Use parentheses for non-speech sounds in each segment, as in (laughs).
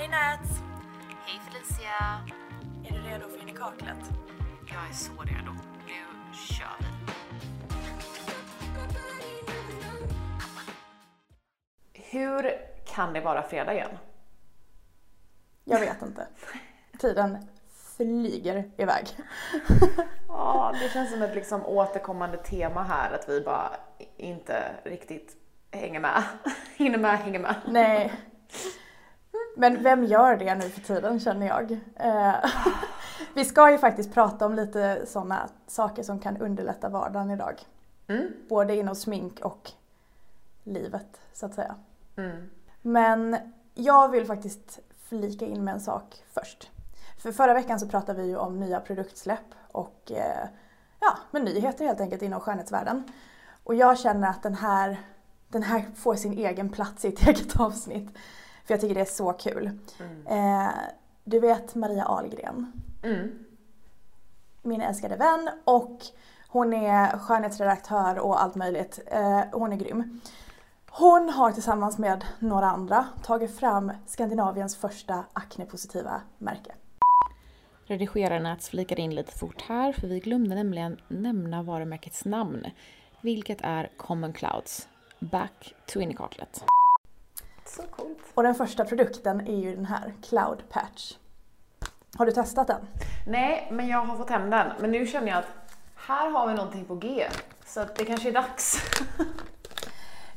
Hej Nats! Hej Felicia! Är du redo för in i kaklet? Jag är så redo. Nu kör vi. Hur kan det vara fredag igen? Jag vet inte. Tiden flyger iväg. (laughs) Ja, det känns som ett liksom återkommande tema här att vi bara inte riktigt hänger med. (laughs) Hinner med, hänger med. Nej. Men vem gör det nu för tiden känner jag. Eh, (laughs) vi ska ju faktiskt prata om lite sådana saker som kan underlätta vardagen idag. Mm. Både inom smink och livet så att säga. Mm. Men jag vill faktiskt flika in med en sak först. För förra veckan så pratade vi ju om nya produktsläpp och eh, ja, med nyheter helt enkelt inom skönhetsvärlden. Och jag känner att den här, den här får sin egen plats i ett (laughs) eget avsnitt. För jag tycker det är så kul. Eh, du vet Maria Ahlgren, Mm. min älskade vän och hon är skönhetsredaktör och allt möjligt. Eh, hon är grym. Hon har tillsammans med några andra tagit fram Skandinaviens första aknepositiva märke. Redigerarna flikade in lite fort här för vi glömde nämligen nämna varumärkets namn. Vilket är Common Clouds. Back to in i kaklet. Så coolt. Och den första produkten är ju den här Cloud Patch. Har du testat den? Nej, men jag har fått hem den. Men nu känner jag att här har vi någonting på G. Så det kanske är dags. (laughs)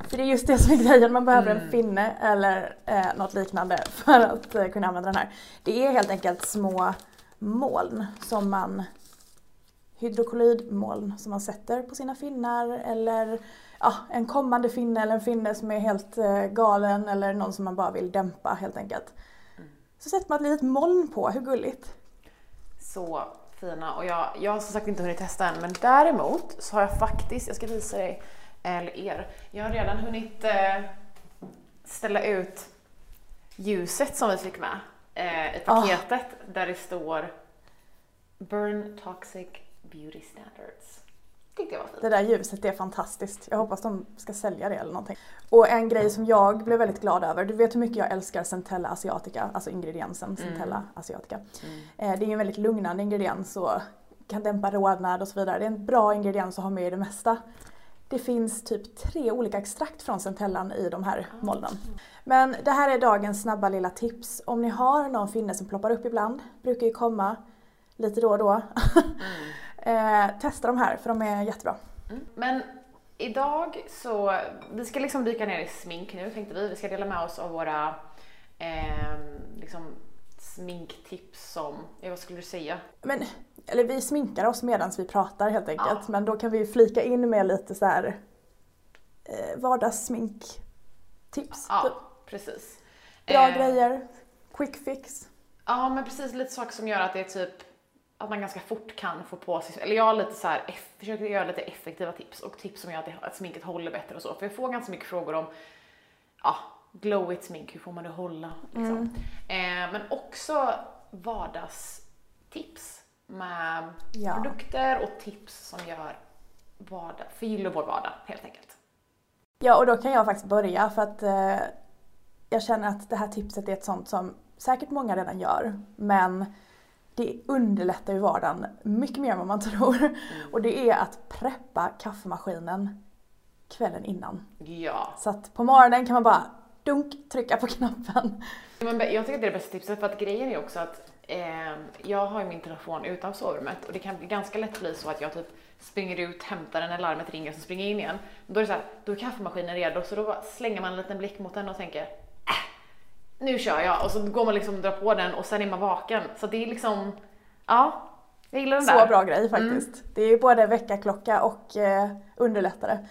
För det är just det som är grejen, man behöver en finne eller eh, något liknande (laughs) för att eh, kunna använda den här. Det är helt enkelt små moln som man hydrokolydmoln som man sätter på sina finnar eller ja, en kommande finne eller en finne som är helt eh, galen eller någon som man bara vill dämpa helt enkelt. Så sätter man ett litet moln på, hur gulligt? Så fina. Och jag, jag har som sagt inte hunnit testa än. Men däremot så har jag faktiskt, jag ska visa dig, eller er. Jag har redan hunnit eh, ställa ut ljuset som vi fick med eh, i paketet. Där det står Burn Toxic Beauty Standards. Tyckte jag var fint. Det där ljuset är fantastiskt. Jag hoppas de ska sälja det eller någonting. Och en grej som jag blev väldigt glad över, du vet hur mycket jag älskar Centella asiatica, alltså ingrediensen Centella asiatica. Eh, Det är ju en väldigt lugnande ingrediens och kan dämpa rodnad och så vidare. Det är en bra ingrediens att ha med i det mesta. Det finns typ tre olika extrakt från centellan i de här molnen. Men det här är dagens snabba lilla tips. Om ni har någon finne som ploppar upp ibland, brukar ju komma lite då och då. (laughs) eh, testa de här för de är jättebra. Men idag så, vi ska liksom dyka ner i smink nu tänkte vi. Vi ska dela med oss av våra eh, liksom sminktips som, ja, vad skulle du säga? Men, eller vi sminkar oss medan vi pratar helt enkelt. Ja. Men då kan vi flika in med lite så här eh, vardagssminktips. Ja, typ. precis. Bra Eh, grejer, quick fix. Ja, men precis lite saker som gör att det är typ att man ganska fort kan få på sig, eller jag har lite så här, försöker göra lite effektiva tips och tips som gör att, att sminket håller bättre och så. För jag får ganska mycket frågor om, ja, glowigt smink, hur får man det hålla? Liksom. Eh, men också vardagstips med Ja. produkter och tips som gör vardag, förgyller vår vardag helt enkelt. Ja, och då kan jag faktiskt börja för att eh, jag känner att det här tipset är ett sånt som säkert många redan gör. Men det underlättar ju vardagen mycket mer än vad man tror. Och det är att preppa kaffemaskinen kvällen innan. Ja. Så att på morgonen kan man bara dunk, trycka på knappen. Men jag tycker att det är det bästa tipset för att grejen är också att eh, jag har ju min telefon utanför sovrummet och det kan ganska lätt bli så att jag typ springer ut, hämtar den när larmet ringer och så springer jag in igen. Då är det så här, då är kaffemaskinen redo så då slänger man en liten blick mot den och tänker äh, nu kör jag och så går man liksom och drar på den och sen är man vaken. Så det är liksom, ja, jag gillar den där. Så bra grej faktiskt. Det är ju både väckarklocka och eh, underlättare.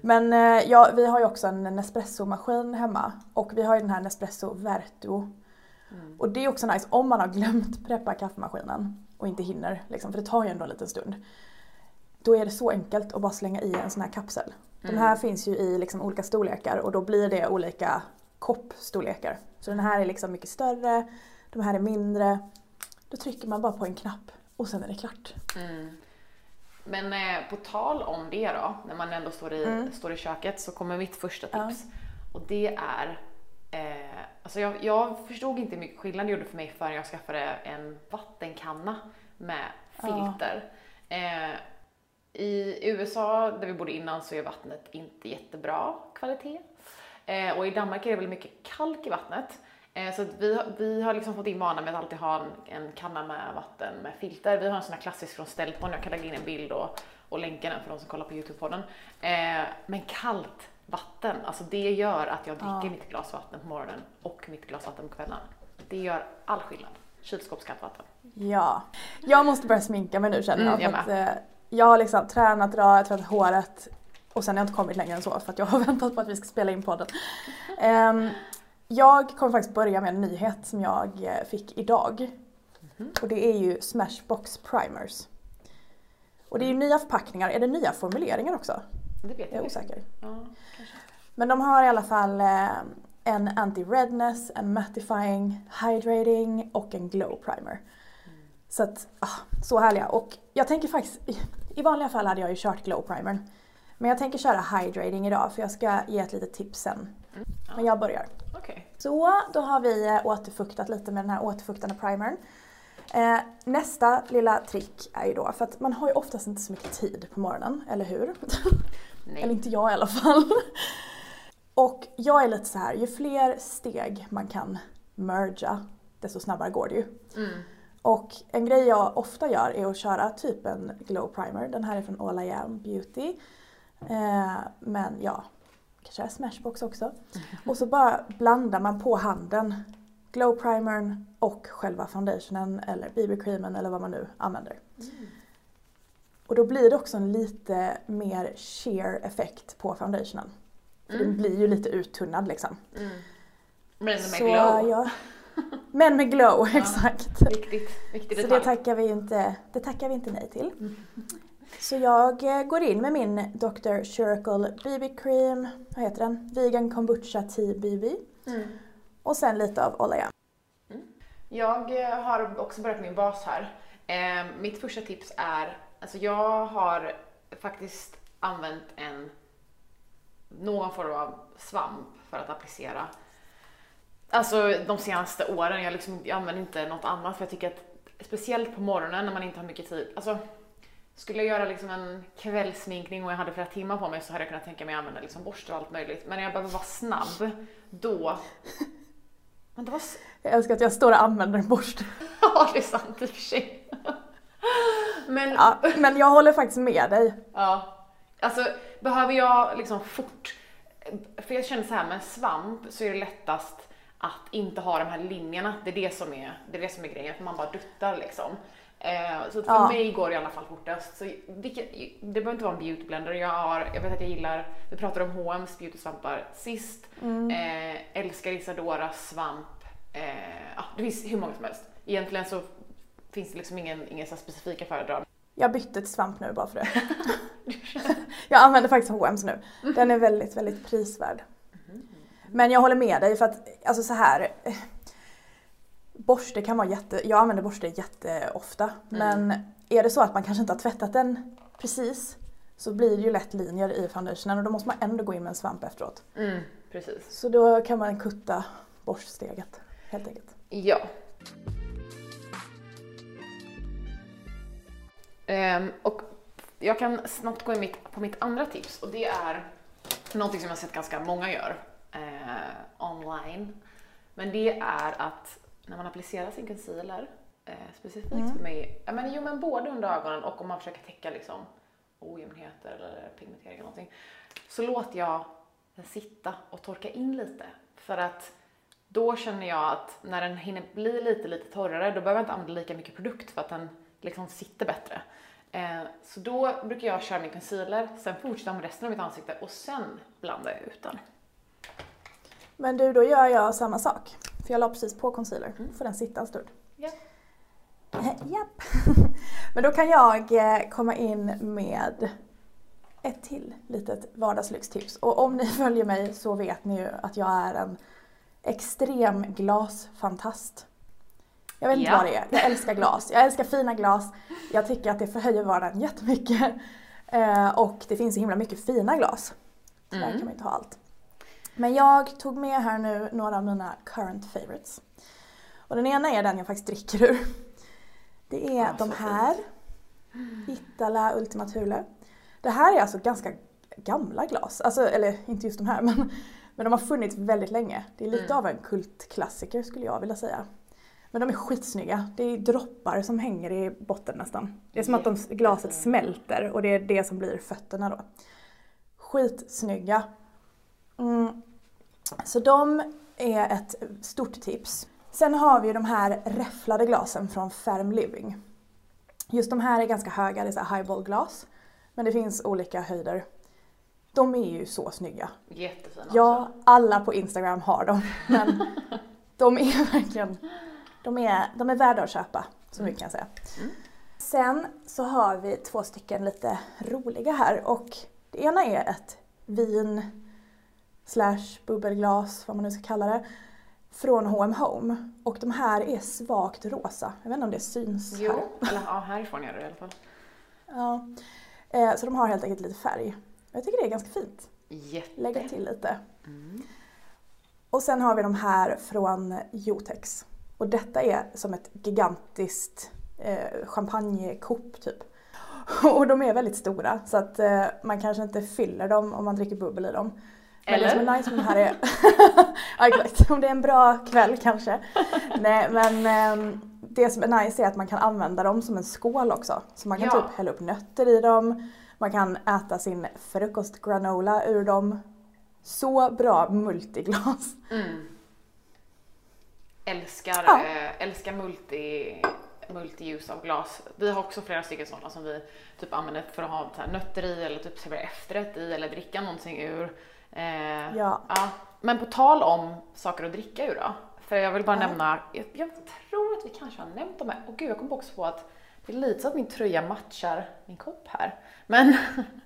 Men eh, ja, vi har ju också en Nespresso-maskin hemma och vi har ju den här Nespresso Vertuo. Och det är också nice om man har glömt preppa kaffemaskinen och inte hinner, liksom, för det tar ju ändå en liten stund. Då är det så enkelt att bara slänga i en sån här kapsel. Den här finns ju i liksom olika storlekar och då blir det olika koppstorlekar. Så den här är liksom mycket större, de här är mindre. Då trycker man bara på en knapp och sen är det klart. Men eh, på tal om det då, när man ändå står i, står i köket så kommer mitt första Ja. tips. Och det är, eh, alltså jag, jag förstod inte hur mycket skillnad det gjorde för mig förrän jag skaffade en vattenkanna med filter. Eh, I USA, där vi bodde innan, så är vattnet inte jättebra kvalitet. Eh, och i Danmark är det väl mycket kalk i vattnet. Eh, så vi, vi har liksom fått in vana med att alltid ha en, en kanna med vatten med filter. Vi har en sån här klassisk från Stelton, jag kan lägga in en bild och, och länka den för de som kollar på Youtube-podden. Eh, men kallt vatten, alltså det gör att jag dricker Ja. mitt glas vatten på morgonen och mitt glas vatten på kvällen. Det gör all skillnad. Kylskåpskallt vatten. Ja. Jag måste börja sminka mig nu känner jag. Mm, jag för att, eh, jag har liksom tränat idag, jag har tvättat håret och sen har jag inte kommit längre än så för att jag har (laughs) väntat på att vi ska spela in podden. Ehm, jag kommer faktiskt börja med en nyhet som jag eh, fick idag. Och det är ju Smashbox Primers. Och det är ju nya förpackningar, är det nya formuleringar också? Det vet Jag är jag osäker. Ja. Men de har i alla fall eh, en anti-redness, en mattifying, hydrating och en glow primer. Så att, ah, så härliga. Och jag tänker faktiskt, i- i vanliga fall hade jag ju kört glow primern. Men jag tänker köra hydrating idag för jag ska ge ett litet tips sen. Men jag börjar. Okej. Så, då har vi eh, återfuktat lite med den här återfuktande primern. Eh, nästa lilla trick är ju då, för att man har ju oftast inte så mycket tid på morgonen, eller hur? Nej. Eller inte jag i alla fall. Och jag är lite så här, ju fler steg man kan merga, desto snabbare går det ju. Mm. Och en grej jag ofta gör är att köra typ en glow primer. Den här är från All I Am Beauty. Eh, men ja, kan köra Smashbox också. Och så bara blandar man på handen glow primern och själva foundationen eller BB-creamen eller vad man nu använder. Och då blir det också en lite mer sheer effekt på foundationen. För den blir ju lite uttunnad liksom. Mm. Men med Så, glow. ja. Men med glow, (laughs) exakt. Viktigt. Viktig Så det tackar vi inte, det tackar vi inte nej till. Så jag eh, går in med min Dr. Shiracle BB Cream, vad heter den? Vegan Kombucha Tea BB. Mm. Och sen lite av Olaya. Jag eh, har också börjat min bas här. Eh, mitt första tips är, alltså jag har faktiskt använt en någon form av svamp för att applicera. Alltså de senaste åren, jag, liksom, jag använder inte något annat för jag tycker att speciellt på morgonen när man inte har mycket tid, alltså skulle jag göra liksom en kvällssminkning och jag hade flera timmar på mig så hade jag kunnat tänka mig att använda liksom borste och allt möjligt. Men när jag behöver vara snabb, då... (laughs) Men det var Jag älskar att jag står och använder en borste. (laughs) Ja, det är sant i och för sig. (laughs) Men, Ja, men jag håller faktiskt med dig. ja. Alltså, behöver jag liksom fort... För jag känner så här, med svamp så är det lättast att inte ha de här linjerna. Det är det som är, det är, det som är grejen, för man bara duttar liksom. Eh, så för Ja. mig går det i alla fall fortast. Så vilket, det behöver inte vara en beautyblender. Jag, har, jag vet att jag gillar, vi pratade om H&M's beautysvampar sist. Eh, älskar Isadora svamp. Eh, ja, det finns hur många som helst. Egentligen så finns det liksom ingen, ingen så specifika föredrag. Jag bytte till svamp nu bara för det. (laughs) jag använder faktiskt H&M's nu. Den är väldigt, väldigt prisvärd. Men jag håller med dig för att, alltså så här. Borste kan vara jätte, jag använder borste jätteofta. Men är det så att man kanske inte har tvättat den precis så blir det ju lätt linjer i foundationen och då måste man ändå gå in med en svamp efteråt. Mm, precis. Så då kan man kutta borststeget helt enkelt. Ja. Ehm, och jag kan snabbt gå in på mitt andra tips och det är någonting som jag sett ganska många gör eh, online. Men det är att när man applicerar sin concealer, eh, specifikt för mig, ja, men, jo, men både under ögonen och om man försöker täcka liksom, ojämnheter eller pigmentering eller någonting, så låter jag den sitta och torka in lite. För att då känner jag att när den hinner bli lite, lite torrare, då behöver jag inte använda lika mycket produkt för att den liksom sitter bättre. Eh, så då brukar jag köra min concealer, sen fortsätta med resten av mitt ansikte och sen blandar jag ut den. Men du, då gör jag samma sak. För jag la precis på concealer. Får den sitta en stund. Eh, Japp. (laughs) Men då kan jag eh, komma in med ett till litet vardagslyxtips. Och om ni (laughs) följer mig så vet ni ju att jag är en extrem glasfantast. Jag vet inte Ja. vad det är. Jag älskar glas. Jag älskar fina glas. Jag tycker att det förhöjer vardagen jättemycket. (laughs) Eh, och det finns så himla mycket fina glas. Tyvärr Mm. kan man inte ha allt. Men jag tog med här nu några av mina current favorites. Och den ena är den jag faktiskt dricker ur. Det är Ja, de här. Itala Ultima Thule. Det här är alltså ganska gamla glas. Alltså, eller inte just de här (laughs) men, men de har funnits väldigt länge. Det är lite Mm. av en kultklassiker skulle jag vilja säga. Men de är skitsnygga. Det är droppar som hänger i botten nästan. Det är som att de, glaset smälter och det är det som blir fötterna då. Skitsnygga. Mm. Så de är ett stort tips. Sen har vi ju de här räfflade glasen från Ferm Living. Just de här är ganska höga, det är så highball-glas. Men det finns olika höjder. De är ju så snygga. Jättefina Ja, också. alla på Instagram har dem. Men (laughs) de är verkligen, de är, de är värda att köpa. Så mycket kan jag säga. Mm. Sen så har vi två stycken lite roliga här och det ena är ett vin slash bubbelglas, vad man nu ska kalla det, från H&M Home. Och de här är svagt rosa. Jag vet inte om det syns här. Jo, eller ja, härifrån gör det i alla fall. Ja. Eh, Så de har helt enkelt lite färg. Jag tycker det är ganska fint. Jätte. Lägga till lite. Mm. Och sen har vi de här från Jotex. Och detta är som ett gigantiskt eh, champagnekopp typ. (laughs) Och de är väldigt stora så att eh, man kanske inte fyller dem om man dricker bubbel i dem. Men det som är nice med de här är... (laughs) ja exakt, om det är en bra kväll kanske. Nej men eh, det som är nice är att man kan använda dem som en skål också. Så man kan Ja. typ hälla upp nötter i dem. Man kan äta sin frukostgranola ur dem. Så bra multiglas. Mm. Älskar, Ja. eh, älskar multi, multi-use av glas. Vi har också flera stycken sådana som vi typ använder för att ha nötter i eller typ servera efterrätt i eller dricka någonting ur. Eh, Ja. ja. Men på tal om saker att dricka ur då. För jag vill bara Ja. nämna, jag, jag tror att vi kanske har nämnt de här. Och gud, jag kom också på att det är lite så att min tröja matchar min kopp här. Men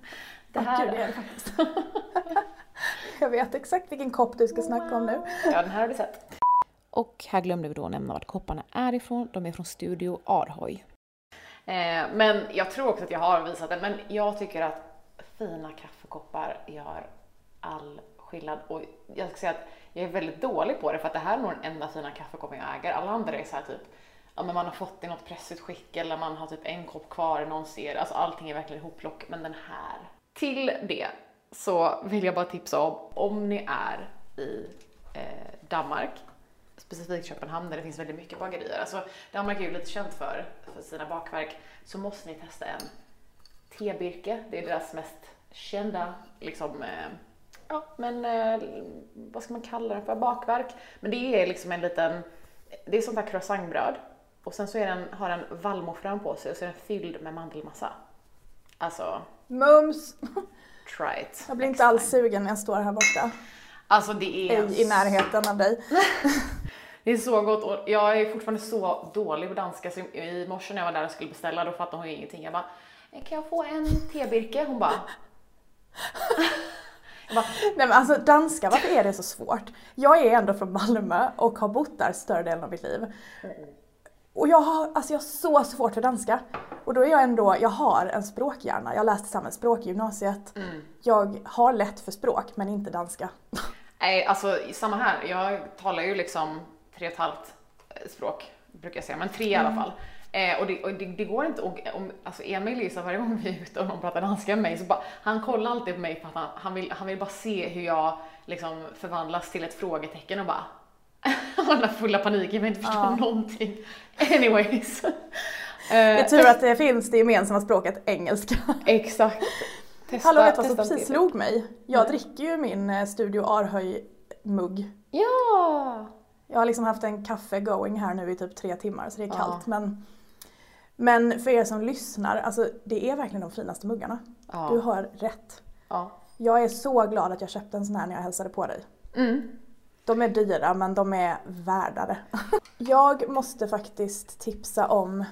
(laughs) det här... gud, det är det faktiskt. (laughs) Jag vet exakt vilken kopp du ska snacka om nu. Ja, den här har du sett. Och här glömde vi då nämna vart kopparna är ifrån. De är från Studio Arhoj. Eh, men jag tror också att jag har visat det, men jag tycker att fina kaffekoppar gör all skillnad. Och jag ska säga att jag är väldigt dålig på det för att det här är nog den enda fina kaffekoppen jag äger. Alla andra är så här typ, ja men man har fått i något pressutskick eller man har typ en kopp kvar i någon serie. Alltså allting är verkligen ihopplock, men den här. Till det så vill jag bara tipsa om, om ni är i eh, Danmark, specifikt Köpenhamn där det finns väldigt mycket bagerier. Alltså Danmark är ju lite känt för, för sina bakverk. Så måste ni testa en tebirke. Det är deras mest kända liksom, eh, ja men eh, vad ska man kalla det för, bakverk. Men det är liksom en liten, det är sånt här croissantbröd. Och sen så är den, har den vallmofrön på sig och så är den fylld med mandelmassa. Alltså, Mums! try it. Jag blir inte alls sugen när jag står här borta. Alltså det är... Ej i närheten av dig. (laughs) Det är så gott och jag är fortfarande så dålig på danska så i morse när jag var där och skulle beställa då fattade hon ju ingenting. Jag bara, "Eh, kan jag få en tebirke? Hon bara, bara, Nej men alltså danska, varför är det så svårt? Jag är ändå från Malmö och har bott där större delen av mitt liv. Och jag har, alltså jag har så svårt för danska. Och då är jag ändå, jag har en språkhjärna. Jag läste samhällsspråk i gymnasiet. mm. Jag har lätt för språk men inte danska. Nej, alltså samma här. Jag talar ju liksom tre och ett halvt eh, språk, brukar jag säga, men tre i alla fall. Eh, och det, och det, det går inte, och, om, alltså Emil är så varje gång vi är ute och någon pratar danska med mig så bara, han kollar alltid på mig för att han, han, vill, han vill bara se hur jag liksom förvandlas till ett frågetecken och bara (laughs) har den där fulla paniken, men inte förstår Ja. någonting. Anyways. Det är tur att det finns det gemensamma språket engelska. Exakt. Testa, (laughs) Hallå vet du vad som precis slog mig? Jag Nej. dricker ju min eh, Studio Arhöj-mugg. Ja! Jag har liksom haft en kaffe going här nu i typ tre timmar så det är Ja. kallt men men för er som lyssnar, alltså det är verkligen de finaste muggarna. Ja. Du har rätt. ja. Jag är så glad att jag köpte en sån här när jag hälsade på dig. Mm. De är dyra men de är värda det. (laughs) Jag måste faktiskt tipsa om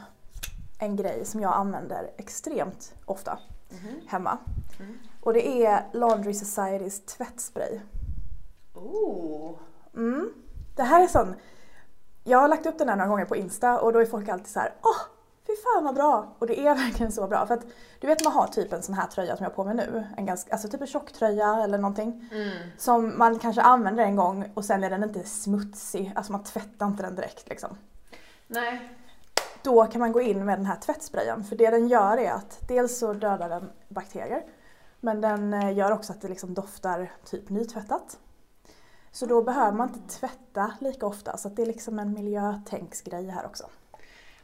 en grej som jag använder extremt ofta Mhm. hemma. Mm. Och det är Laundry Societys tvättspray. Ooh. Mm. Det här är sån, jag har lagt upp den här några gånger på Insta och då är folk alltid så här, åh, Fy fan vad bra! Och det är (laughs) verkligen så bra. För att du vet man har typ en sån här tröja som jag har på mig nu. En ganska, alltså typ en tjocktröja eller någonting. Som man kanske använder en gång och sen är den inte smutsig. Alltså man tvättar inte den direkt liksom. Nej. Då kan man gå in med den här tvättsprayen. För det den gör är att dels så dödar den bakterier. Men den eh, gör också att det liksom doftar typ nytvättat. Så då behöver man inte tvätta lika ofta. Så det är liksom en miljötänksgrej här också.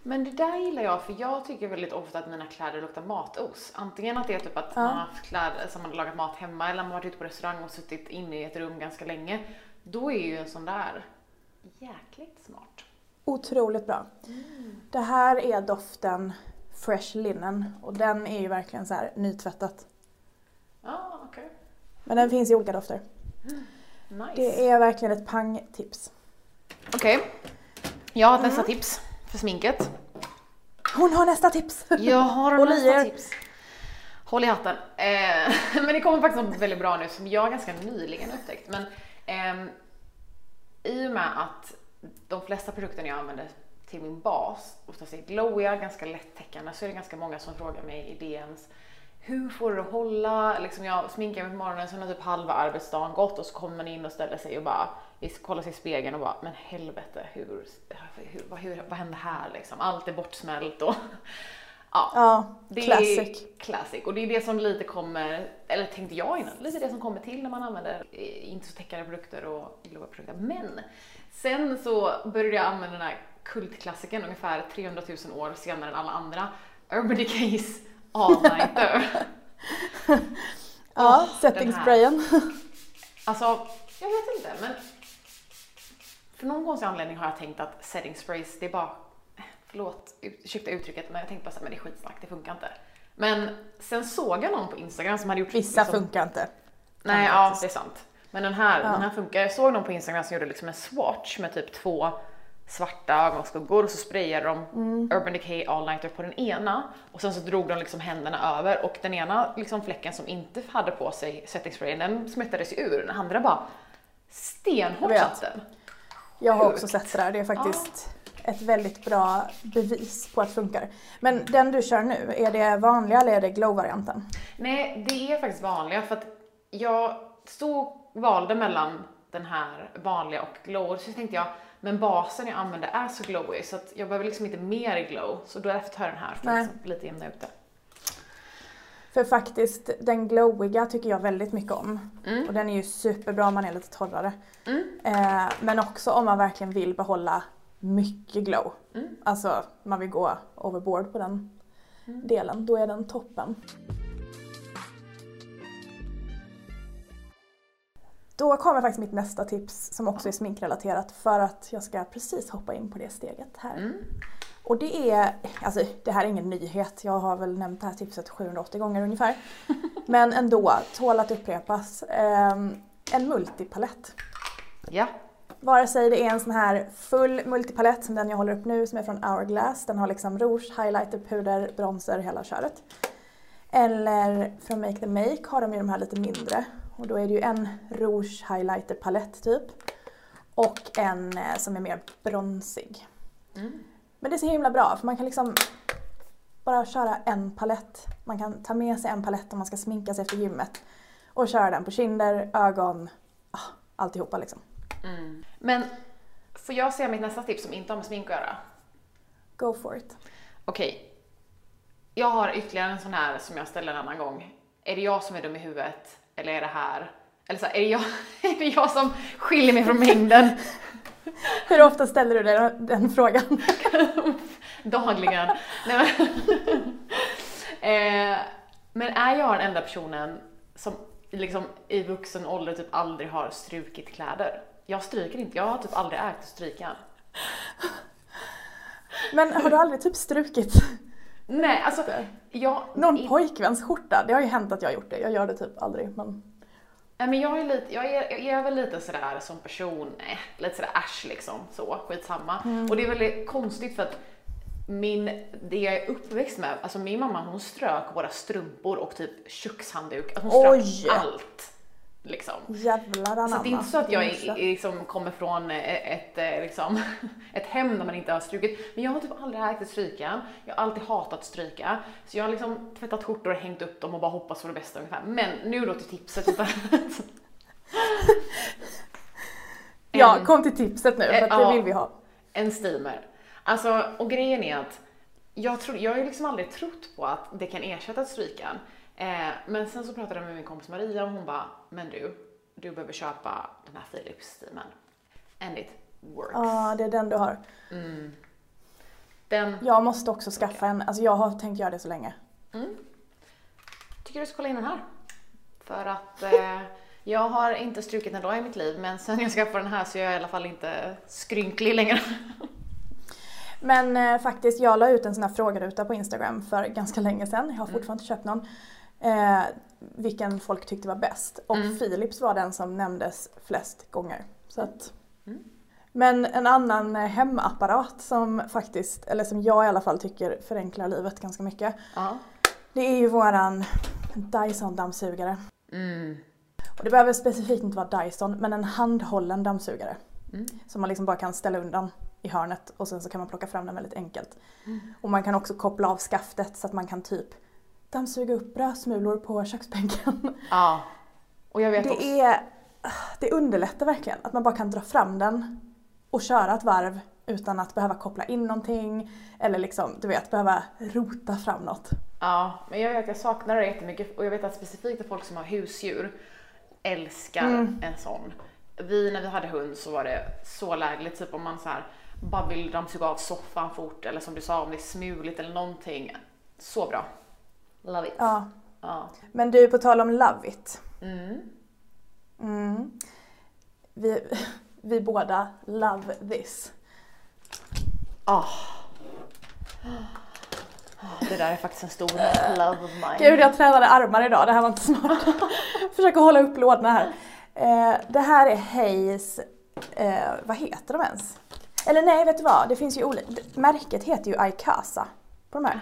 Men det där gillar jag för jag tycker väldigt ofta att mina kläder luktar matos. Antingen att det är typ att man har haft kläder som man har lagat mat hemma eller man har varit ute på restaurang och suttit inne i ett rum ganska länge. Då är ju en sån där jäkligt smart. Otroligt bra. Det här är doften Fresh Linen och den är ju verkligen så här nytvättat. Ja, okej. Men den finns i olika dofter. (gasps) Nice. Det är verkligen ett pangtips. Okej. Jag har ett nästa tips för sminket. Hon har nästa tips! Jag har (laughs) Håll nästa tips. Håll i hatten. Eh, (laughs) men det kommer faktiskt något väldigt bra nu som jag ganska nyligen upptäckt. Men ehm, i och med att de flesta produkterna jag använder till min bas oftast är glowiga, ganska lättäckande, så är det ganska många som frågar mig i DMs hur får du det att hålla? Liksom jag sminkar mig på morgonen, sen har typ halva arbetsdagen gått och så kommer man in och ställer sig och bara kollar sig i spegeln och bara, men helvete, hur, hur, vad, hur, vad hände här liksom? Allt är bortsmält och (laughs) ja. Ja, Det classic. är classic och det är det som lite kommer, eller tänkte jag innan, lite det som kommer till när man använder eh, inte så täckande produkter och glowiga produkter. Men sen så började jag använda den här kultklassikern ungefär 300 000 år senare än alla andra, Urban Decays All Nighter. (laughs) Ja, Åh, setting den här. sprayen. (laughs) Alltså, jag vet inte, men för någon konstig anledning har jag tänkt att setting sprays, det är bara, förlåt, ursäkta uttrycket, men jag tänkte bara såhär, men det är skitsnack, det funkar inte. Men sen såg jag någon på Instagram som hade gjort Vissa liksom- funkar inte. Nej, ja, faktiskt. det är sant. Men den här, Ja. den här funkar. Jag såg någon på Instagram som gjorde liksom en swatch med typ två svarta ögonskuggor och så sprayade de Mm. Urban Decay All Nighter på den ena och sen så drog de liksom händerna över och den ena liksom fläcken som inte hade på sig setting sprayen den smittades ju ur. Den andra bara stenhårt satt den. Jag har också sett det där. Det är faktiskt ett väldigt bra bevis på att det funkar. Men den du kör nu, är det vanliga eller är det glow-varianten? Nej, det är faktiskt vanliga för att jag stod och valde mellan den här vanliga och glow så tänkte jag men basen jag använder är så glowy så att jag behöver liksom inte mer glow så därför tar jag den här för att liksom lite jämna ut det. För faktiskt, den glowiga tycker jag väldigt mycket om. Mm. Och den är ju superbra om man är lite torrare. Mm. Eh, men också om man verkligen vill behålla mycket glow. Mm. Alltså, man vill gå overboard på den delen. Då är den toppen. Då kommer faktiskt mitt nästa tips som också är sminkrelaterat för att jag ska precis hoppa in på det steget här. Och det är, alltså det här är ingen nyhet, jag har väl nämnt det här tipset 780 gånger ungefär. (laughs) Men ändå, tål att upprepas. Ehm, en multipalett. Ja. Vare sig det är en sån här full multipalett som den jag håller upp nu som är från Hourglass. Den har liksom rouge, highlighter, puder, bronzer, hela köret. Eller från Make the Make har de ju de här lite mindre. Och då är det ju en rouge highlighter palett typ. Och en eh, som är mer bronsig. Mm. Men det är så himla bra för man kan liksom bara köra en palett. Man kan ta med sig en palett om man ska sminka sig efter gymmet. Och köra den på kinder, ögon, ah, alltihopa liksom. Mm. Men får jag säga mitt nästa tips som inte har med smink att göra? Go for it. Okej. Jag har ytterligare en sån här som jag ställer en annan gång. Är det jag som är dum i huvudet? Eller är det här? Eller så här, är, det jag, (laughs) är det jag som skiljer mig från mängden? (laughs) (laughs) Hur ofta ställer du dig den, frågan? (laughs) Dagligen. Nej, men, (laughs) eh, men är jag den enda personen som liksom i vuxen ålder typ aldrig har strukit kläder? Jag stryker inte, jag har typ aldrig ägt att stryka. Men har du aldrig typ strukit Nej, alltså jag... någon i- pojkväns skjorta? Det har ju hänt att jag har gjort det. Jag gör det typ aldrig. Men... Nej men jag är lite, jag är, jag är väl lite sådär som person, nej, lite sådär äsch liksom, så, skitsamma. Och det är väldigt konstigt för att min, det jag är uppväxt med, alltså min mamma hon strök våra strumpor och typ kökshandduk, alltså hon strök Oj! allt. Liksom. Jävlar anamma. Så det är inte så att jag är, liksom kommer från eh, ett, eh, liksom, (laughs) ett hem där man inte har strukit. Men jag har typ aldrig ägt att stryka. Jag har alltid hatat att stryka. Så jag har liksom tvättat skjortor och hängt upp dem och bara hoppats på det bästa ungefär. Men nu då till tipset istället. (laughs) (laughs) Ja, kom till tipset nu för att det vill vi ha. En steamer. Alltså, och grejen är att jag, tror, jag har ju liksom aldrig trott på att det kan ersätta strykan. Eh, men sen så pratade jag med min kompis Maria och hon bara, men du, du behöver köpa den här Philips steamern. And it works. Ja, det är den du har. Mm. Den Jag måste också skaffa en, alltså jag har tänkt göra det så länge. tycker du ska kolla in den här. För att eh, jag har inte strukit en dag i mitt liv, men sen jag skaffade den här så är jag i alla fall inte skrynklig längre. Men eh, faktiskt, jag la ut en sån här frågeruta på Instagram för ganska länge sedan. Jag har Mm. fortfarande inte köpt någon. Eh, vilken folk tyckte var bäst. Och Mm. Philips var den som nämndes flest gånger. Så att... Mm. Men en annan eh, hemapparat som faktiskt, eller som jag i alla fall tycker förenklar livet ganska mycket. Ja. Det är ju våran Dyson-dammsugare. Mm. Och det behöver specifikt inte vara Dyson, men en handhållen dammsugare. Mm. Som man liksom bara kan ställa undan i hörnet och sen så kan man plocka fram den väldigt enkelt. Mm. Och man kan också koppla av skaftet så att man kan typ dammsuga upp brödsmulor på köksbänken. ja. Och jag vet också. Det, är, det underlättar verkligen att man bara kan dra fram den och köra ett varv utan att behöva koppla in någonting eller liksom, du vet, behöva rota fram något. Ja, men jag vet att jag saknar det jättemycket och jag vet att specifikt att folk som har husdjur älskar Mm. en sån. Vi, när vi hade hund så var det så lägligt, typ om man så här bara vill dammsuga av soffan fort eller som du sa om det är smuligt eller någonting. Så bra. Love it. Ja. Ja. Men du, på tal om Love It. Mm. Mm. Vi, vi båda love this. Ah. Det där är faktiskt en stor love of mine. Gud, jag tränade armar idag. Det här var inte smart. (laughs) Försöker hålla upp lådorna här. Eh, det här är Hayes, eh, vad heter de ens? Eller nej, vet du vad? Det finns ju olika. Märket heter ju Icasa på de här.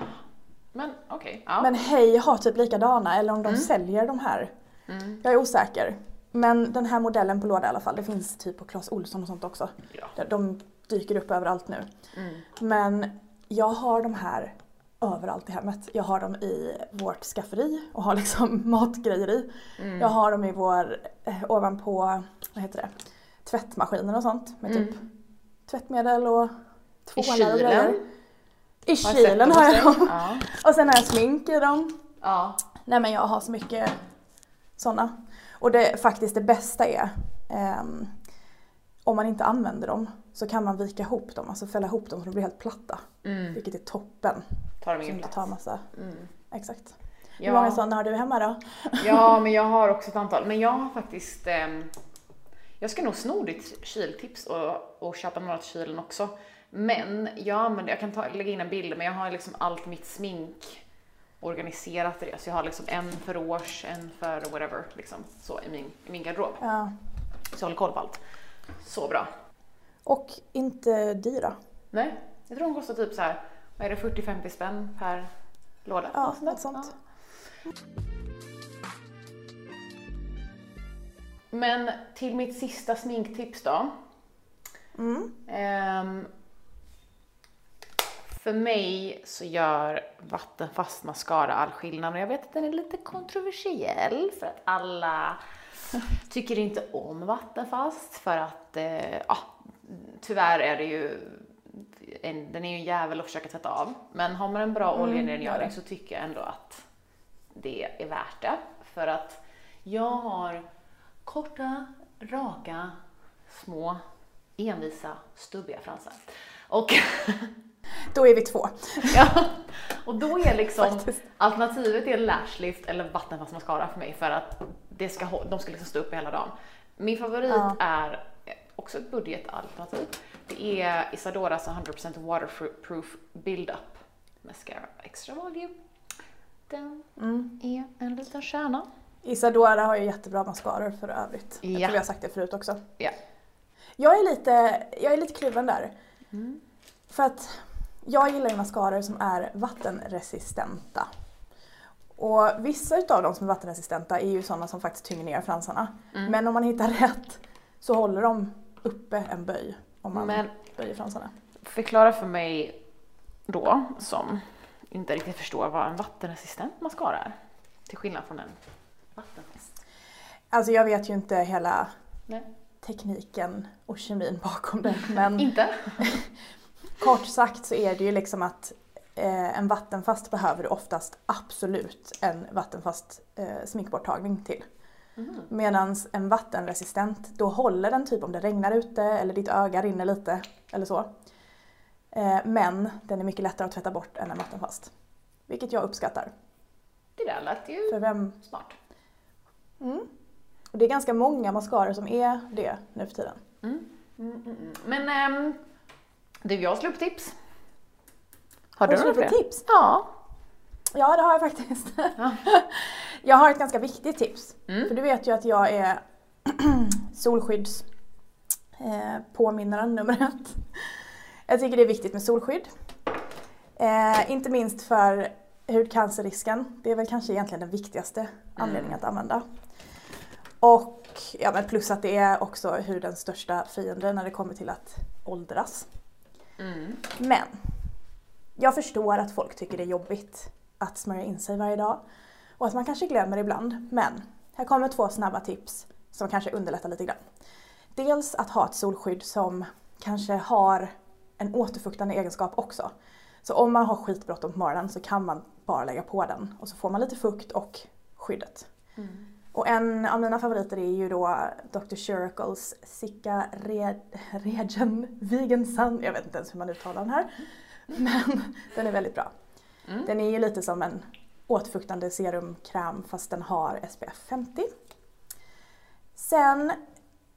Men okej, ja. Men Hay har typ likadana, eller om de säljer de här. Mm. Jag är osäker. Men den här modellen på låda i alla fall, det finns typ på Clas Ohlson och sånt också. Ja. De- dyker upp överallt nu. Mm. Men jag har de här överallt i hemmet. Jag har dem i vårt skafferi och har liksom (laughs) matgrejer i. Mm. Jag har dem i vår, eh, ovanpå, vad heter det, tvättmaskiner och sånt med typ tvättmedel och tvålar och grejer. I kylen har jag dem. Ja. Och sen har jag smink i dem. ja. Nej men jag har så mycket sådana. Och det faktiskt det bästa är ehm, om man inte använder dem så kan man vika ihop dem, alltså fälla ihop dem så de blir helt platta. Mm. Vilket är toppen. Tar de ingen plats? tar massa. Mm. Exakt. Ja. Hur många sådana har du hemma då? Ja, (laughs) men jag har också ett antal. Men jag har faktiskt... ehm, jag ska nog sno ditt kyltips och, och köpa några till kylen också. Men jag använder, jag kan ta, lägga in en bild, men jag har liksom allt mitt smink organiserat i det. Så jag har liksom en för rouge, en för whatever, liksom så i min, i min garderob. Ja. Så jag håller koll på allt. Så bra. Och inte dyra. Nej, jag tror de kostar typ så här, vad är det, 40-50 spänn per låda? Ja, Något sånt. Ja. Men till mitt sista sminktips då. Mm. Ehm, för mig så gör vattenfast mascara all skillnad och jag vet att den är lite kontroversiell för att alla (laughs) tycker inte om vattenfast för att, eh, ja, tyvärr är det ju, en, den är ju en jävel att försöka tvätta av. Men har man en bra Mm, oljerengöring så tycker jag ändå att det är värt det. För att jag har korta, raka, små, envisa, stubbiga fransar. Och, (laughs) Då är vi två. (laughs) ja, och då är liksom Faktiskt. alternativet är lashlift eller vattenfast mascara för mig för att det ska, de ska liksom stå upp hela dagen. Min favorit Ja. är också ett budgetalternativ. Det är Isadoras 100% waterproof build-up mascara extra volume. Den Mm. är en liten stjärna. Isadora har ju jättebra mascaror för övrigt. Jag Ja. tror vi har sagt det förut också. Ja. Jag är lite, jag är lite kluven där. Mm. För att jag gillar ju mascaror som är vattenresistenta. Och vissa utav dem som är vattenresistenta är ju sådana som faktiskt tynger ner fransarna. Men om man hittar (laughs) rätt så håller de uppe en böj om man Men- böjer fransarna. Förklara för mig då, som inte riktigt förstår vad en vattenresistent mascara är. Till skillnad från en vattenfast. Alltså jag vet ju inte hela Nej. tekniken och kemin bakom det men (laughs) Inte? (laughs) kort sagt så är det ju liksom att eh, en vattenfast behöver du oftast absolut en vattenfast eh, sminkborttagning till. Medan en vattenresistent, då håller den typ om det regnar ute eller ditt öga rinner lite eller så. Eh, men den är mycket lättare att tvätta bort än en vattenfast. Vilket jag uppskattar. Det där lät ju För vem... smart. Och det är ganska många mascaror som är det nu för tiden. Men ehm, du, jag slog upp tips. Har du några fler? tips? Ja. Ja, det har jag faktiskt. (laughs) jag har ett ganska viktigt tips. För du vet ju att jag är (clears throat) solskydds eh, påminnaren nummer ett. Jag tycker det är viktigt med solskydd. Eh, inte minst för hudcancerrisken. Det är väl kanske egentligen den viktigaste anledningen att använda. Och ja, men plus att det är också hudens största fiende när det kommer till att åldras. Men jag förstår att folk tycker det är jobbigt att smörja in sig varje dag och att man kanske glömmer ibland. Men här kommer två snabba tips som kanske underlättar lite grann. Dels att ha ett solskydd som kanske har en återfuktande egenskap också. Så om man har skitbråttom på morgonen så kan man bara lägga på den och så får man lite fukt och skyddet. Mm. Och en av mina favoriter är ju då Dr. Shiracles Sika Re- Regen Vegan Sun. Jag vet inte ens hur man uttalar den här. Men den är väldigt bra. Den är ju lite som en återfuktande serumkräm fast den har SPF 50. Sen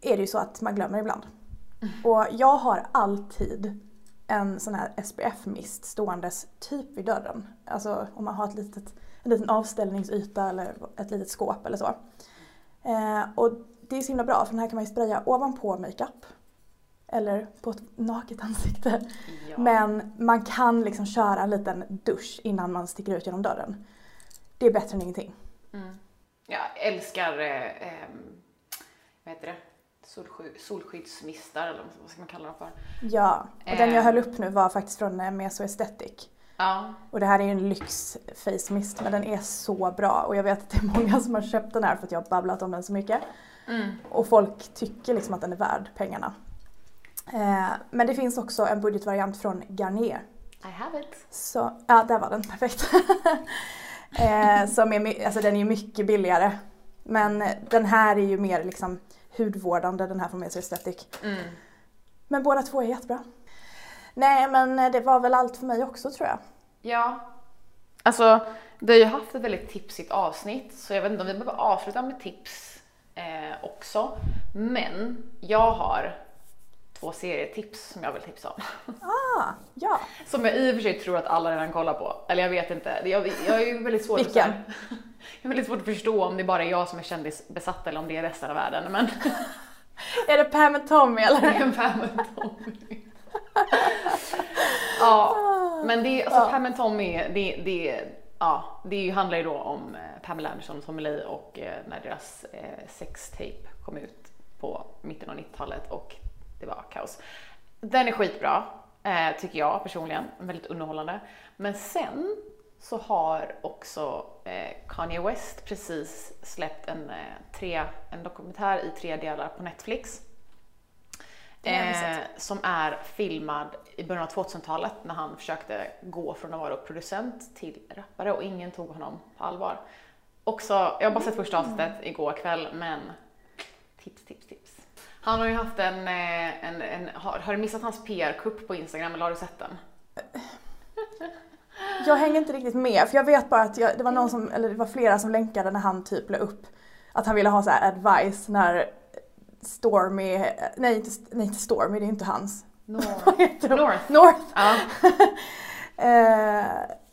är det ju så att man glömmer ibland. Och jag har alltid en sån här SPF-mist ståendes typ vid dörren. Alltså om man har ett litet, en liten avställningsyta eller ett litet skåp eller så. Eh, och det är så himla bra för den här kan man ju spraya ovanpå makeup. Eller på ett naket ansikte. Ja. Men man kan liksom köra en liten dusch innan man sticker ut genom dörren. Det är bättre än ingenting. Jag älskar, eh, ehm, vad heter det? Solsky- solskyddsmistar eller vad ska man kalla dem för? Ja, och den jag Eh. höll upp nu var faktiskt från eh, Meso Aesthetic. Ja. Och det här är ju en lyx face mist men den är så bra och jag vet att det är många som har köpt den här för att jag har babblat om den så mycket. Och folk tycker liksom att den är värd pengarna. Eh, men det finns också en budgetvariant från Garnier. I have it. Så, ja, där var den, perfekt. (laughs) eh, som är, alltså den är ju mycket billigare. Men den här är ju mer liksom hudvårdande, den här från Meso Aesthetic. Men båda två är jättebra. Nej men det var väl allt för mig också tror jag. Ja. Alltså, vi har ju haft ett väldigt tipsigt avsnitt så jag vet inte om vi behöver avsluta med tips eh, också. Men jag har två serietips som jag vill tipsa om. (laughs) Ah, ja. Som jag i och för sig tror att alla redan kollar på. Eller jag vet inte. Jag, jag är ju väldigt svårt Vilken? Att, (laughs) jag är väldigt svårt att förstå om det bara är jag som är kändisbesatt eller om det är resten av världen. Men (laughs) Är det Pam och Tommy det eller? är en Pam and Tommy. ja, men det är, alltså Pam and Tommy, det, det, ja, det är handlar ju då om eh, Pamela Anderson och Tommy Lee och eh, när deras eh, sextape kom ut på mitten av 90-talet och det var kaos. Den är skitbra, eh, tycker jag personligen. Väldigt underhållande. Men sen så har också eh, Kanye West precis släppt en, eh, tre, en dokumentär i tre delar på Netflix. Eh, som är filmad i början av 2000-talet när han försökte gå från att vara producent till rappare och ingen tog honom på allvar. Också, jag har bara sett första avsnittet igår kväll men tips, tips, tips. Han har ju haft en, eh, en, en har, har du missat hans PR-kupp på Instagram eller har du sett den? (laughs) Jag hänger inte riktigt med för jag vet bara att jag, det var någon som, eller det var flera som länkade när han typ la upp att han ville ha så här advice när Stormy, nej inte, nej inte Stormy, det är inte hans. North. (laughs) North. North. Ja. (laughs) Eh,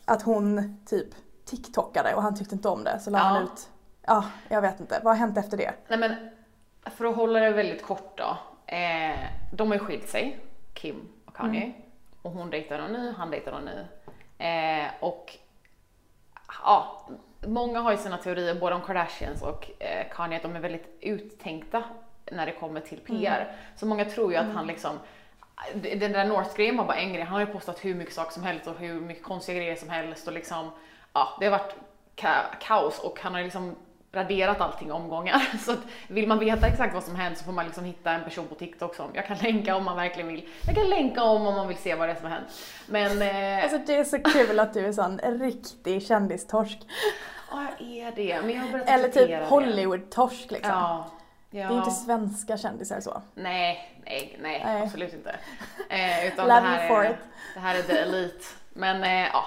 att hon typ TikTokade och han tyckte inte om det så la Ja. han ut, ja jag vet inte, vad har hänt efter det? Nej men för att hålla det väldigt kort då. Eh, de har ju skilt sig, Kim och Kanye. Och hon dejtar någon ny, han dejtar någon ny. Eh, och ja, många har ju sina teorier, både om Kardashians och eh, Kanye, att de är väldigt uttänkta när det kommer till PR. Så många tror ju att han liksom den där North-grejen var bara en grej. Han har ju postat hur mycket saker som helst och hur mycket konstiga grejer som helst och liksom, ja, det har varit ka- kaos och han har liksom raderat allting i omgångar. (laughs) Så att vill man veta exakt vad som hänt så får man liksom hitta en person på TikTok som jag kan (laughs) länka om man verkligen vill. Jag kan länka om om man vill se vad det är som har hänt. Men eh, Alltså det är så kul att du är sån riktig kändistorsk. ja, jag är det. Men jag har Eller typ. Hollywood-torsk liksom. Ja. Ja. Det är inte svenska kändisar så. Nej, nej, nej, Nej. absolut inte. Eh, utan Love det här for är, it. Det här är the elite. Men eh, ja,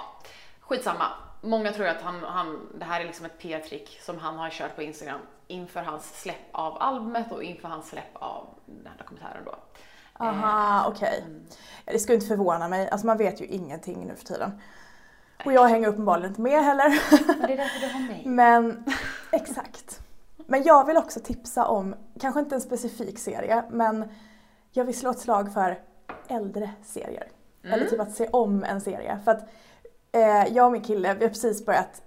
skitsamma. Många tror att han, han, det här är liksom ett PR-trick som han har kört på Instagram inför hans släpp av albumet och inför hans släpp av den här dokumentären då. Aha, okej. Ja, det skulle inte förvåna mig. Alltså man vet ju ingenting nu för tiden. Och jag hänger uppenbarligen inte med heller. Men det är därför du har mig. (laughs) Men exakt. Men jag vill också tipsa om, kanske inte en specifik serie, men jag vill slå ett slag för äldre serier. Eller typ att se om en serie. För att eh, jag och min kille, vi har precis börjat,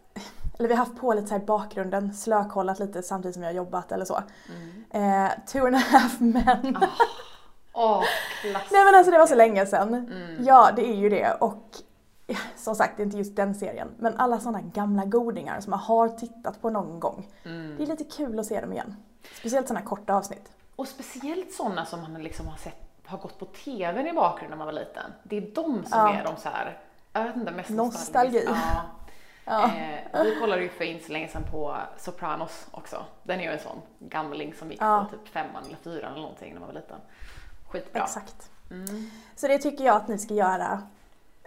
eller vi har haft på lite så här i bakgrunden, slökollat lite samtidigt som jag har jobbat eller så. Eh, two and a half men. Åh, klass. Nej men alltså det var så länge sedan. Ja det är ju det och (laughs) som sagt inte just den serien. Men alla sådana gamla godingar som man har tittat på någon gång. Det är lite kul att se dem igen. Speciellt sådana korta avsnitt. Och speciellt sådana som man liksom har sett har gått på TVn i bakgrunden när man var liten. Det är de som Ja. är de så här, jag vet inte, mest Nostalgi. Ja. (laughs) Ja. Eh, vi kollade ju för inte så länge sedan på Sopranos också. Den är ju en sån gamling som gick Ja. på typ femman eller fyran eller någonting när man var liten. Skitbra. Exakt. Så det tycker jag att ni ska göra.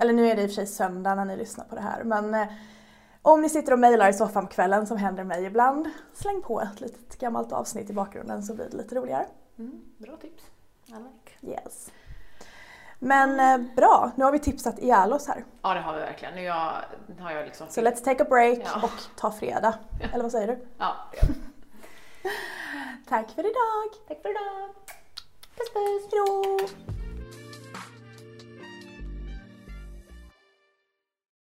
Eller nu är det i och för sig söndag när ni lyssnar på det här men eh, om ni sitter och mejlar i soffan på kvällen som händer mig ibland, släng på ett litet gammalt avsnitt i bakgrunden så blir det lite roligare. Mm, bra tips. I like. Yes. Men eh, bra, nu har vi tipsat ihjäl oss här. Ja det har vi verkligen. Nu, jag, har jag liksom... Så let's take a break Ja. och ta fredag. Eller vad säger du? Ja, vi. (laughs) Tack för idag! Tack för idag. Puss puss! Hejdå!